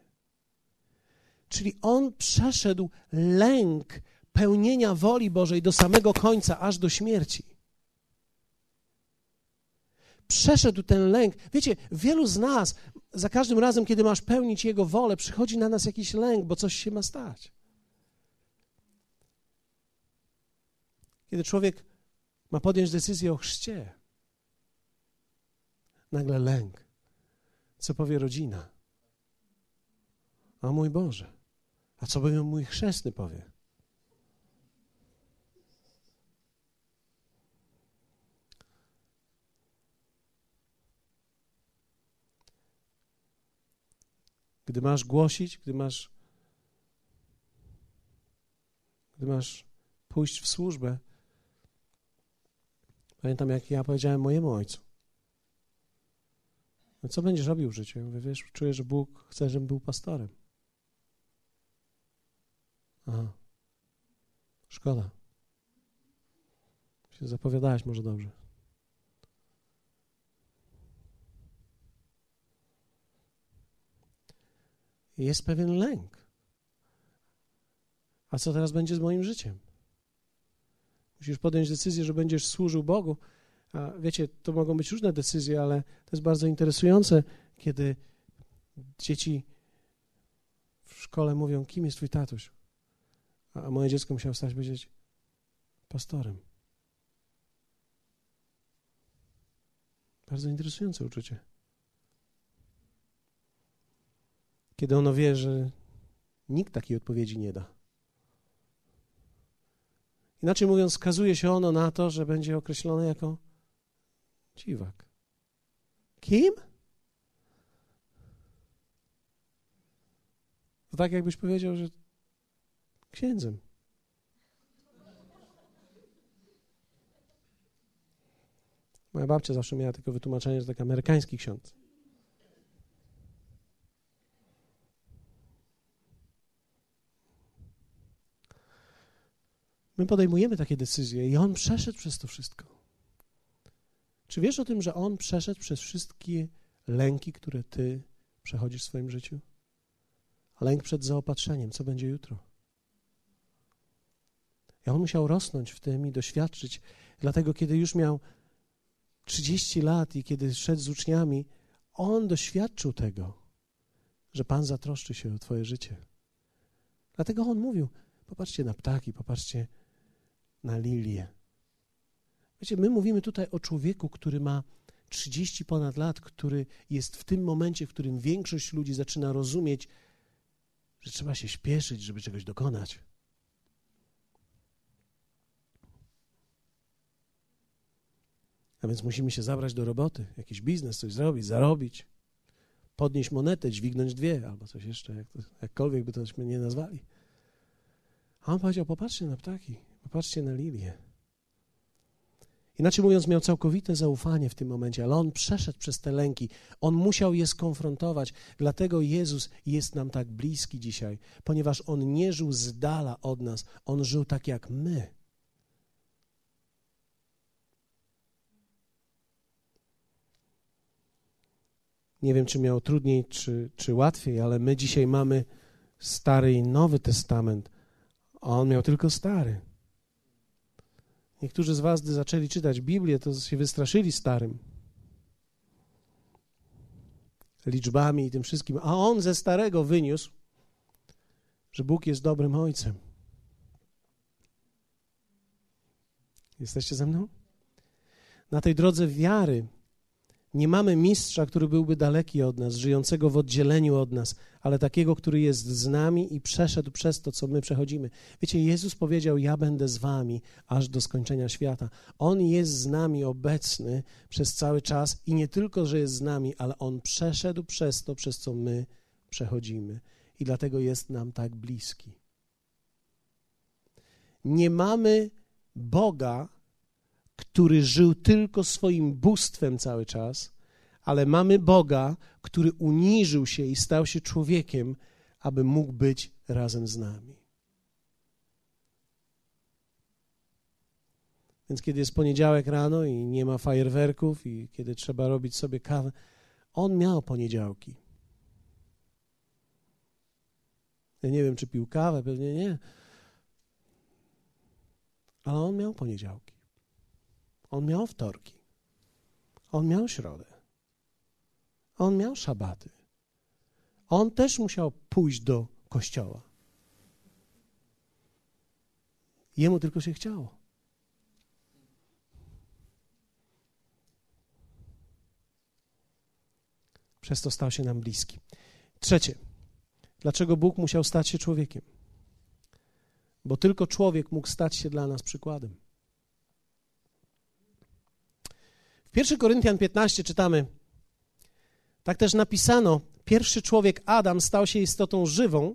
Czyli on przeszedł lęk pełnienia woli Bożej do samego końca, aż do śmierci. Przeszedł ten lęk. Wiecie, wielu z nas, za każdym razem, kiedy masz pełnić Jego wolę, przychodzi na nas jakiś lęk, bo coś się ma stać. Kiedy człowiek ma podjąć decyzję o chrzcie, nagle lęk. Co powie rodzina? O mój Boże, a co by mój chrzestny powie? Gdy masz głosić, gdy masz gdy masz pójść w służbę, pamiętam jak ja powiedziałem mojemu ojcu, no co będziesz robił w życiu? Ja mówię, wiesz, czuję, że Bóg chce, żebym był pastorem. Aha. Szkoda. Się zapowiadałeś może dobrze. Jest pewien lęk. A co teraz będzie z moim życiem? Musisz podjąć decyzję, że będziesz służył Bogu, a wiecie, to mogą być różne decyzje, ale to jest bardzo interesujące, kiedy dzieci w szkole mówią, kim jest twój tatuś? A moje dziecko musiało stać powiedzieć, pastorem. Bardzo interesujące uczucie. Kiedy ono wie, że nikt takiej odpowiedzi nie da. Inaczej mówiąc, skazuje się ono na to, że będzie określone jako Dziwak. Kim? To tak jakbyś powiedział, że księdzem. Moja babcia zawsze miała tylko wytłumaczenie, że taki amerykański ksiądz. My podejmujemy takie decyzje i on przeszedł przez to wszystko. Czy wiesz o tym, że On przeszedł przez wszystkie lęki, które Ty przechodzisz w swoim życiu? Lęk przed zaopatrzeniem, co będzie jutro? I on musiał rosnąć w tym i doświadczyć. Dlatego, kiedy już miał 30 lat i kiedy szedł z uczniami, on doświadczył tego, że Pan zatroszczy się o Twoje życie. Dlatego on mówił: Popatrzcie na ptaki, popatrzcie na lilie. Wiecie, my mówimy tutaj o człowieku, który ma 30 ponad lat, który jest w tym momencie, w którym większość ludzi zaczyna rozumieć, że trzeba się śpieszyć, żeby czegoś dokonać. A więc musimy się zabrać do roboty, jakiś biznes, coś zrobić, zarobić, podnieść monetę, dźwignąć dwie, albo coś jeszcze, jak to, jakkolwiek by tośmy nie nazwali. A on powiedział: Popatrzcie na ptaki, popatrzcie na lilię. Inaczej mówiąc, miał całkowite zaufanie w tym momencie, ale on przeszedł przez te lęki. On musiał je skonfrontować. Dlatego Jezus jest nam tak bliski dzisiaj, ponieważ on nie żył z dala od nas, on żył tak jak my. Nie wiem, czy miał trudniej, czy, czy łatwiej, ale my dzisiaj mamy Stary i Nowy Testament, a on miał tylko Stary. Niektórzy z was, gdy zaczęli czytać Biblię, to się wystraszyli starym. Liczbami i tym wszystkim. A on ze starego wyniósł, że Bóg jest dobrym ojcem. Jesteście ze mną? Na tej drodze wiary nie mamy mistrza, który byłby daleki od nas, żyjącego w oddzieleniu od nas, ale takiego, który jest z nami i przeszedł przez to, co my przechodzimy. Wiecie, Jezus powiedział: Ja będę z wami aż do skończenia świata. On jest z nami obecny przez cały czas i nie tylko, że jest z nami, ale on przeszedł przez to, przez co my przechodzimy. I dlatego jest nam tak bliski. Nie mamy Boga, który żył tylko swoim bóstwem cały czas, ale mamy Boga, który uniżył się i stał się człowiekiem, aby mógł być razem z nami. Więc kiedy jest poniedziałek rano i nie ma fajerwerków, i kiedy trzeba robić sobie kawę, on miał poniedziałki. Ja nie wiem, czy pił kawę, pewnie nie, ale on miał poniedziałki. On miał wtorki. On miał środę. On miał szabaty. On też musiał pójść do kościoła. Jemu tylko się chciało. Przez to stał się nam bliski. Trzecie. Dlaczego Bóg musiał stać się człowiekiem? Bo tylko człowiek mógł stać się dla nas przykładem. W 1 Koryntian 15 czytamy: Tak też napisano: Pierwszy człowiek Adam stał się istotą żywą,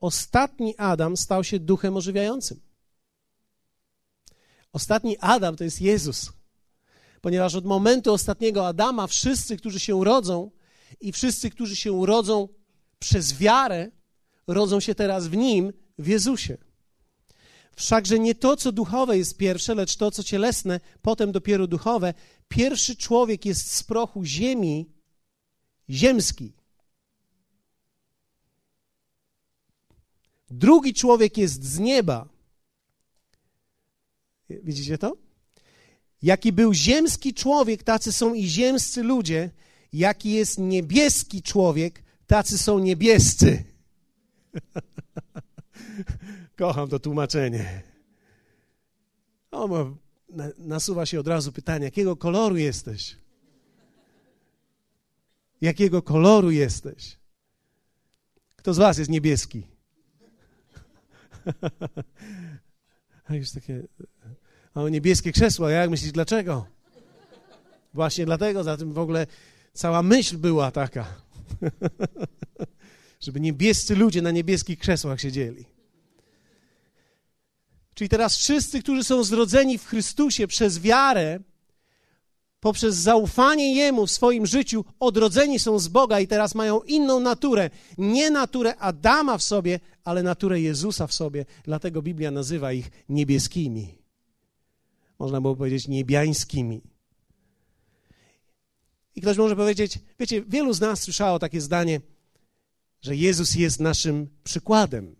ostatni Adam stał się duchem ożywiającym. Ostatni Adam to jest Jezus, ponieważ od momentu ostatniego Adama wszyscy, którzy się urodzą i wszyscy, którzy się urodzą przez wiarę, rodzą się teraz w Nim, w Jezusie. Wszakże nie to, co duchowe jest pierwsze, lecz to, co cielesne, potem dopiero duchowe. Pierwszy człowiek jest z prochu ziemi, ziemski. Drugi człowiek jest z nieba. Widzicie to? Jaki był ziemski człowiek, tacy są i ziemscy ludzie. Jaki jest niebieski człowiek, tacy są niebiescy. Kocham to tłumaczenie. O, nasuwa się od razu pytanie, jakiego koloru jesteś? Jakiego koloru jesteś? Kto z was jest niebieski? A już takie. O, niebieskie krzesła. Jak myślisz, dlaczego? Właśnie dlatego, za tym w ogóle cała myśl była taka. Żeby niebiescy ludzie na niebieskich krzesłach siedzieli. Czyli teraz wszyscy, którzy są zrodzeni w Chrystusie przez wiarę, poprzez zaufanie Jemu w swoim życiu, odrodzeni są z Boga i teraz mają inną naturę. Nie naturę Adama w sobie, ale naturę Jezusa w sobie. Dlatego Biblia nazywa ich niebieskimi. Można było powiedzieć niebiańskimi. I ktoś może powiedzieć, wiecie, wielu z nas słyszało takie zdanie, że Jezus jest naszym przykładem.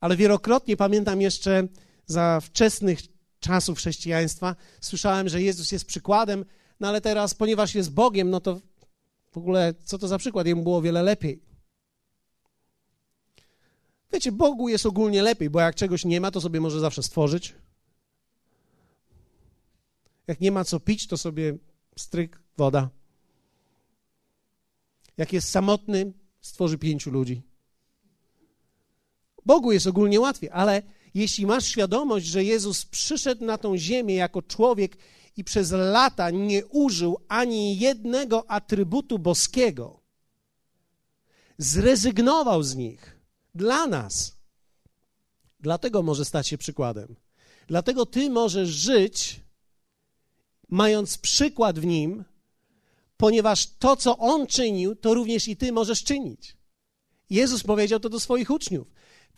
Ale wielokrotnie pamiętam jeszcze za wczesnych czasów chrześcijaństwa, słyszałem, że Jezus jest przykładem, no ale teraz, ponieważ jest Bogiem, no to w ogóle co to za przykład? Jemu było wiele lepiej. Wiecie, Bogu jest ogólnie lepiej, bo jak czegoś nie ma, to sobie może zawsze stworzyć. Jak nie ma co pić, to sobie stryk, woda. Jak jest samotny, stworzy pięciu ludzi. Bogu jest ogólnie łatwiej, ale jeśli masz świadomość, że Jezus przyszedł na tą ziemię jako człowiek i przez lata nie użył ani jednego atrybutu boskiego, zrezygnował z nich dla nas, dlatego może stać się przykładem. Dlatego ty możesz żyć, mając przykład w nim, ponieważ to, co on czynił, to również i ty możesz czynić. Jezus powiedział to do swoich uczniów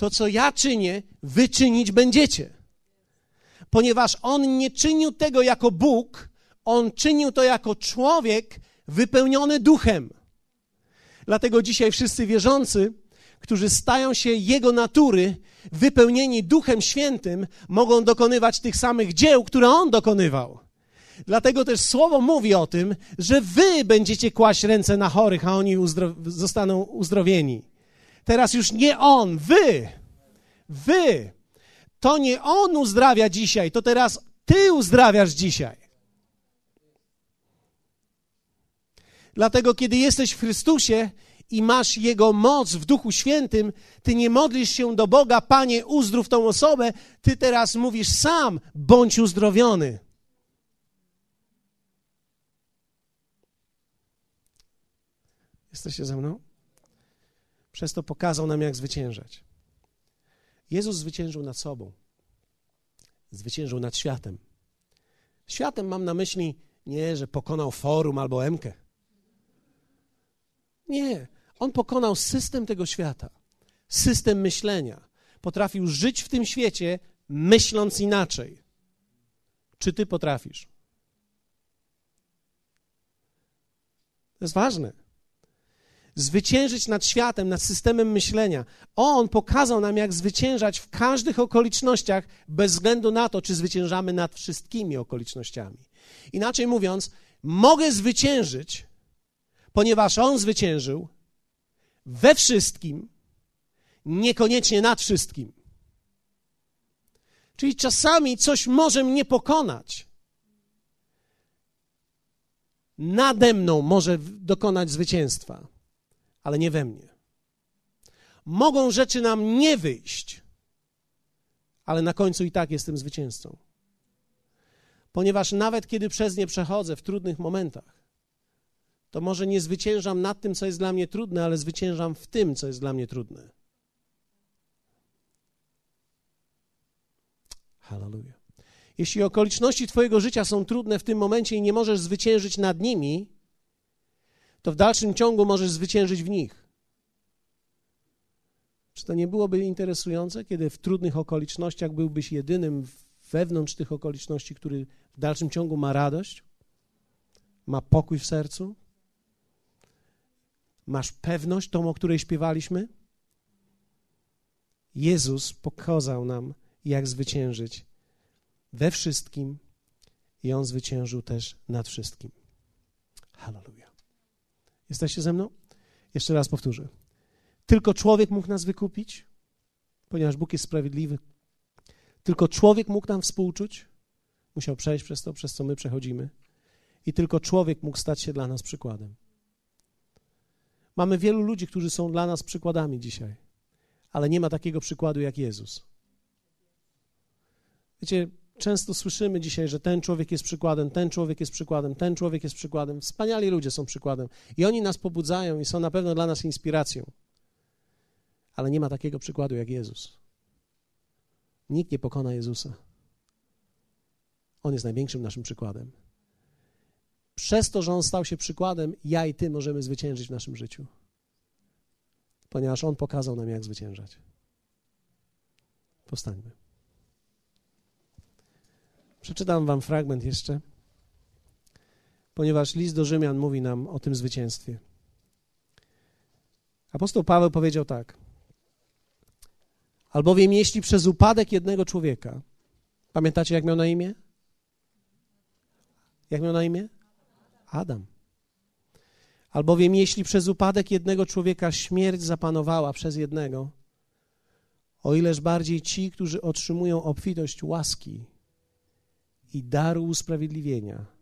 to co ja czynię, wy czynić będziecie. Ponieważ on nie czynił tego jako Bóg, on czynił to jako człowiek wypełniony duchem. Dlatego dzisiaj wszyscy wierzący, którzy stają się jego natury, wypełnieni duchem świętym, mogą dokonywać tych samych dzieł, które on dokonywał. Dlatego też słowo mówi o tym, że wy będziecie kłaść ręce na chorych, a oni uzdro zostaną uzdrowieni. Teraz już nie on, wy. Wy. To nie on uzdrawia dzisiaj, to teraz ty uzdrawiasz dzisiaj. Dlatego, kiedy jesteś w Chrystusie i masz Jego moc w Duchu Świętym, ty nie modlisz się do Boga, Panie, uzdrów tą osobę, ty teraz mówisz sam, bądź uzdrowiony. Jesteście ze mną? Przez to pokazał nam, jak zwyciężać. Jezus zwyciężył nad sobą. Zwyciężył nad światem. Światem mam na myśli nie, że pokonał forum albo Emkę. Nie, on pokonał system tego świata, system myślenia. Potrafił żyć w tym świecie myśląc inaczej. Czy ty potrafisz? To jest ważne. Zwyciężyć nad światem, nad systemem myślenia. On pokazał nam, jak zwyciężać w każdych okolicznościach, bez względu na to, czy zwyciężamy nad wszystkimi okolicznościami. Inaczej mówiąc, mogę zwyciężyć, ponieważ On zwyciężył we wszystkim, niekoniecznie nad wszystkim. Czyli czasami coś może mnie pokonać. Nade mną może dokonać zwycięstwa, ale nie we mnie. Mogą rzeczy nam nie wyjść, ale na końcu i tak jestem zwycięzcą. Ponieważ nawet kiedy przez nie przechodzę w trudnych momentach, to może nie zwyciężam nad tym, co jest dla mnie trudne, ale zwyciężam w tym, co jest dla mnie trudne. Hallelujah. Jeśli okoliczności Twojego życia są trudne w tym momencie i nie możesz zwyciężyć nad nimi, to w dalszym ciągu możesz zwyciężyć w nich. Czy to nie byłoby interesujące, kiedy w trudnych okolicznościach byłbyś jedynym wewnątrz tych okoliczności, który w dalszym ciągu ma radość, ma pokój w sercu? Masz pewność, tą, o której śpiewaliśmy? Jezus pokazał nam, jak zwyciężyć we wszystkim i On zwyciężył też nad wszystkim. Hallelujah. Jesteście ze mną? Jeszcze raz powtórzę. Tylko człowiek mógł nas wykupić, ponieważ Bóg jest sprawiedliwy. Tylko człowiek mógł nam współczuć, musiał przejść przez to, przez co my przechodzimy. I tylko człowiek mógł stać się dla nas przykładem. Mamy wielu ludzi, którzy są dla nas przykładami dzisiaj, ale nie ma takiego przykładu jak Jezus. Wiecie, często słyszymy dzisiaj, że ten człowiek jest przykładem, ten człowiek jest przykładem, ten człowiek jest przykładem. Wspaniali ludzie są przykładem i oni nas pobudzają i są na pewno dla nas inspiracją. Ale nie ma takiego przykładu jak Jezus. Nikt nie pokona Jezusa. On jest największym naszym przykładem. Przez to, że On stał się przykładem, ja i Ty możemy zwyciężyć w naszym życiu. Ponieważ On pokazał nam, jak zwyciężać. Powstańmy. Przeczytam wam fragment jeszcze, ponieważ list do Rzymian mówi nam o tym zwycięstwie. Apostoł Paweł powiedział tak: Albowiem jeśli przez upadek jednego człowieka, pamiętacie jak miał na imię? Jak miał na imię? Adam. Albowiem jeśli przez upadek jednego człowieka śmierć zapanowała przez jednego, o ileż bardziej ci, którzy otrzymują obfitość łaski i daru usprawiedliwienia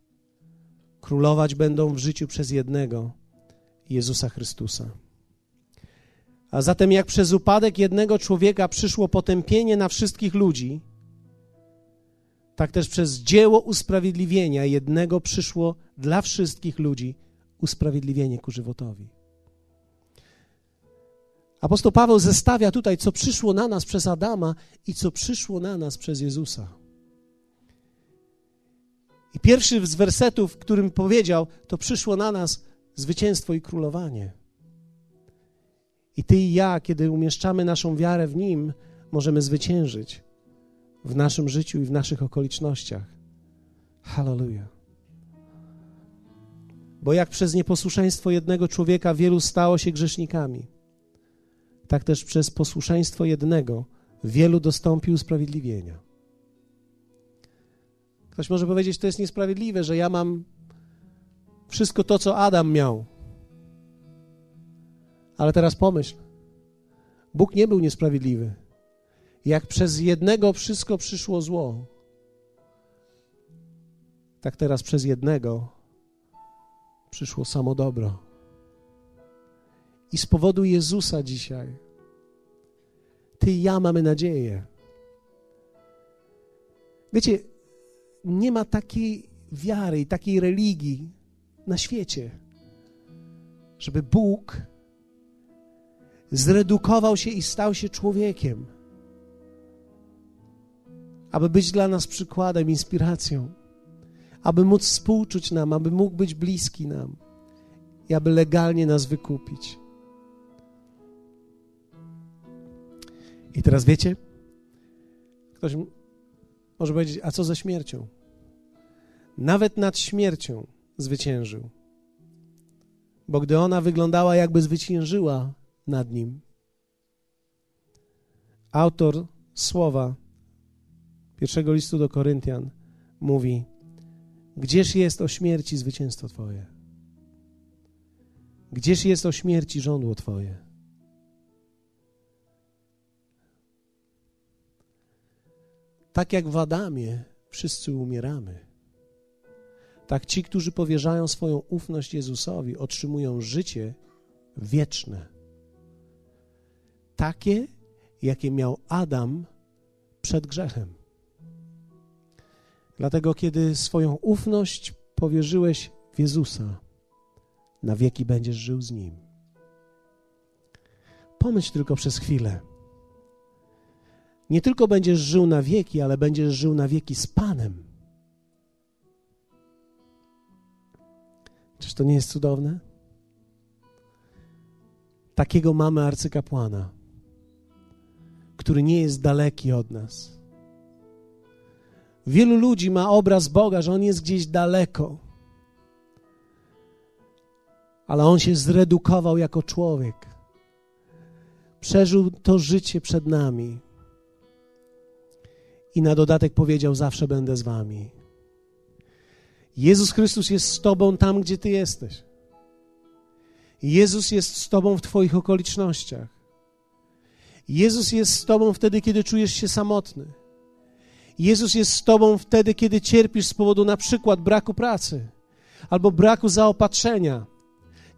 królować będą w życiu przez jednego Jezusa Chrystusa. A zatem, jak przez upadek jednego człowieka przyszło potępienie na wszystkich ludzi, tak też przez dzieło usprawiedliwienia jednego przyszło dla wszystkich ludzi usprawiedliwienie ku żywotowi. Apostoł Paweł zestawia tutaj, co przyszło na nas przez Adama i co przyszło na nas przez Jezusa. I pierwszy z wersetów, w którym powiedział, to przyszło na nas zwycięstwo i królowanie. I ty i ja, kiedy umieszczamy naszą wiarę w Nim, możemy zwyciężyć w naszym życiu i w naszych okolicznościach. Hallelujah. Bo jak przez nieposłuszeństwo jednego człowieka wielu stało się grzesznikami, tak też przez posłuszeństwo jednego wielu dostąpił usprawiedliwienia. Ktoś może powiedzieć, to jest niesprawiedliwe, że ja mam wszystko to, co Adam miał. Ale teraz pomyśl. Bóg nie był niesprawiedliwy. Jak przez jednego wszystko przyszło zło, tak teraz przez jednego przyszło samo dobro. I z powodu Jezusa dzisiaj ty i ja mamy nadzieję. Wiecie, nie ma takiej wiary i takiej religii na świecie, żeby Bóg zredukował się i stał się człowiekiem, aby być dla nas przykładem, inspiracją, aby móc współczuć nam, aby mógł być bliski nam i aby legalnie nas wykupić. I teraz wiecie, ktoś Może powiedzieć, a co ze śmiercią? Nawet nad śmiercią zwyciężył. Bo gdy ona wyglądała, jakby zwyciężyła nad nim, autor słowa pierwszego listu do Koryntian mówi: Gdzież jest o śmierci zwycięstwo Twoje? Gdzież jest o śmierci żądło Twoje? Tak jak w Adamie wszyscy umieramy, tak ci, którzy powierzają swoją ufność Jezusowi, otrzymują życie wieczne. Takie, jakie miał Adam przed grzechem. Dlatego, kiedy swoją ufność powierzyłeś w Jezusa, na wieki będziesz żył z Nim. Pomyśl tylko przez chwilę. Nie tylko będziesz żył na wieki, ale będziesz żył na wieki z Panem. Czyż to nie jest cudowne? Takiego mamy arcykapłana, który nie jest daleki od nas. Wielu ludzi ma obraz Boga, że on jest gdzieś daleko. Ale on się zredukował jako człowiek. Przeżył to życie przed nami. I na dodatek powiedział: Zawsze będę z wami. Jezus Chrystus jest z Tobą tam, gdzie Ty jesteś. Jezus jest z Tobą w Twoich okolicznościach. Jezus jest z Tobą wtedy, kiedy czujesz się samotny. Jezus jest z Tobą wtedy, kiedy cierpisz z powodu na przykład braku pracy albo braku zaopatrzenia.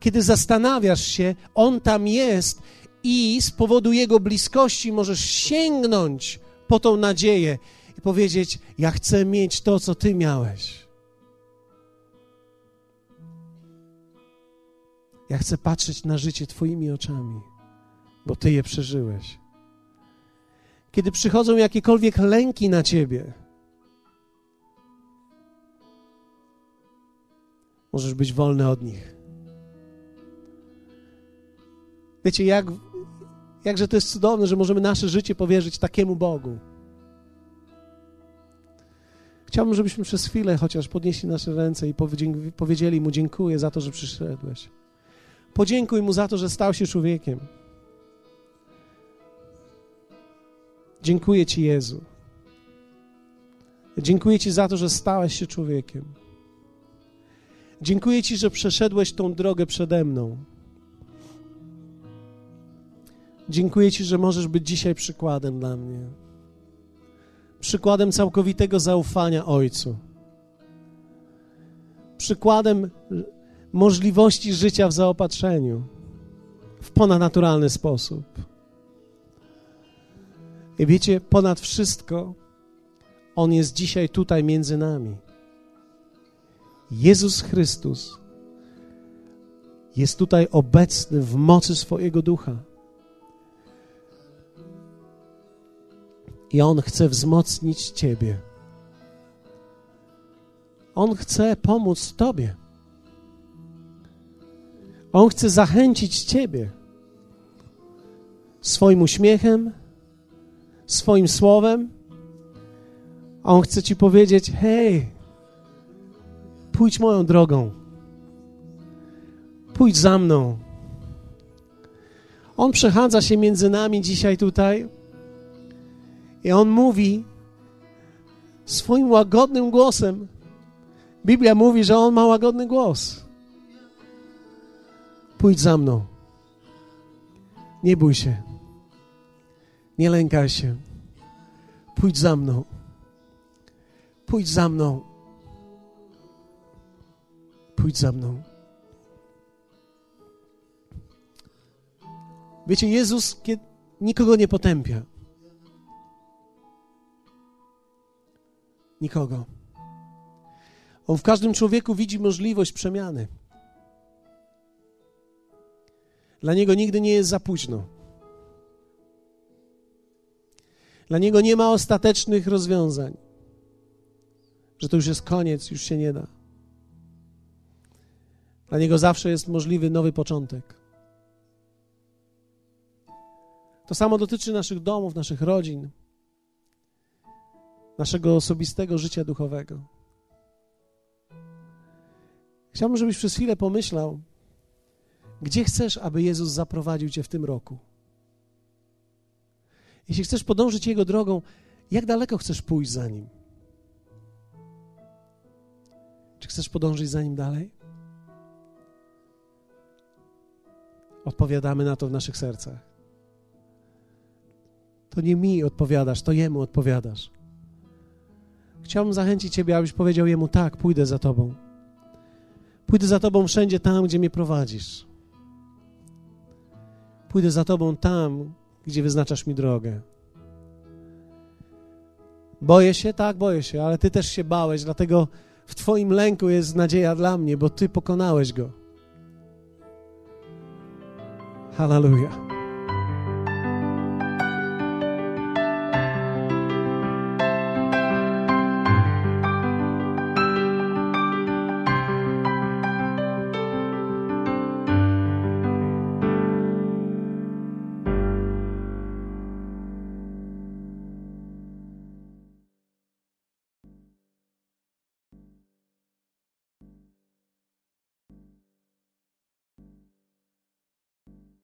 Kiedy zastanawiasz się, On tam jest i z powodu Jego bliskości możesz sięgnąć po tą nadzieję i powiedzieć: Ja chcę mieć to, co Ty miałeś. Ja chcę patrzeć na życie Twoimi oczami, bo Ty je przeżyłeś. Kiedy przychodzą jakiekolwiek lęki na Ciebie, możesz być wolny od nich. Wiecie, jak, jakże to jest cudowne, że możemy nasze życie powierzyć takiemu Bogu. Chciałbym, żebyśmy przez chwilę chociaż podnieśli nasze ręce i powiedzieli Mu dziękuję za to, że przyszedłeś. Podziękuj Mu za to, że stał się człowiekiem. Dziękuję Ci, Jezu. Dziękuję Ci za to, że stałeś się człowiekiem. Dziękuję Ci, że przeszedłeś tą drogę przede mną. Dziękuję Ci, że możesz być dzisiaj przykładem dla mnie. Przykładem całkowitego zaufania Ojcu. Przykładem możliwości życia w zaopatrzeniu w ponadnaturalny sposób. I wiecie, ponad wszystko On jest dzisiaj tutaj między nami. Jezus Chrystus jest tutaj obecny w mocy swojego ducha. I On chce wzmocnić Ciebie. On chce pomóc Tobie. On chce zachęcić Ciebie swoim uśmiechem, swoim słowem. On chce Ci powiedzieć: Hej, pójdź moją drogą, pójdź za mną. On przechadza się między nami dzisiaj tutaj i on mówi swoim łagodnym głosem. Biblia mówi, że on ma łagodny głos. Pójdź za mną. Nie bój się. Nie lękaj się. Pójdź za mną. Pójdź za mną. Pójdź za mną. Wiecie, Jezus nikogo nie potępia. Nikogo. On w każdym człowieku widzi możliwość przemiany. Dla niego nigdy nie jest za późno. Dla niego nie ma ostatecznych rozwiązań, że to już jest koniec, już się nie da. Dla niego zawsze jest możliwy nowy początek. To samo dotyczy naszych domów, naszych rodzin, naszego osobistego życia duchowego. Chciałbym, żebyś przez chwilę pomyślał, gdzie chcesz, aby Jezus zaprowadził cię w tym roku. Jeśli chcesz podążyć Jego drogą, jak daleko chcesz pójść za Nim? Czy chcesz podążyć za Nim dalej? Odpowiadamy na to w naszych sercach. To nie mi odpowiadasz, to Jemu odpowiadasz. Chciałbym zachęcić Ciebie, abyś powiedział Jemu: Tak, pójdę za Tobą. Pójdę za Tobą wszędzie tam, gdzie mnie prowadzisz. Pójdę za Tobą tam, gdzie wyznaczasz mi drogę. Boję się, tak, boję się, ale Ty też się bałeś, dlatego w Twoim lęku jest nadzieja dla mnie, bo Ty pokonałeś go. Hallelujah.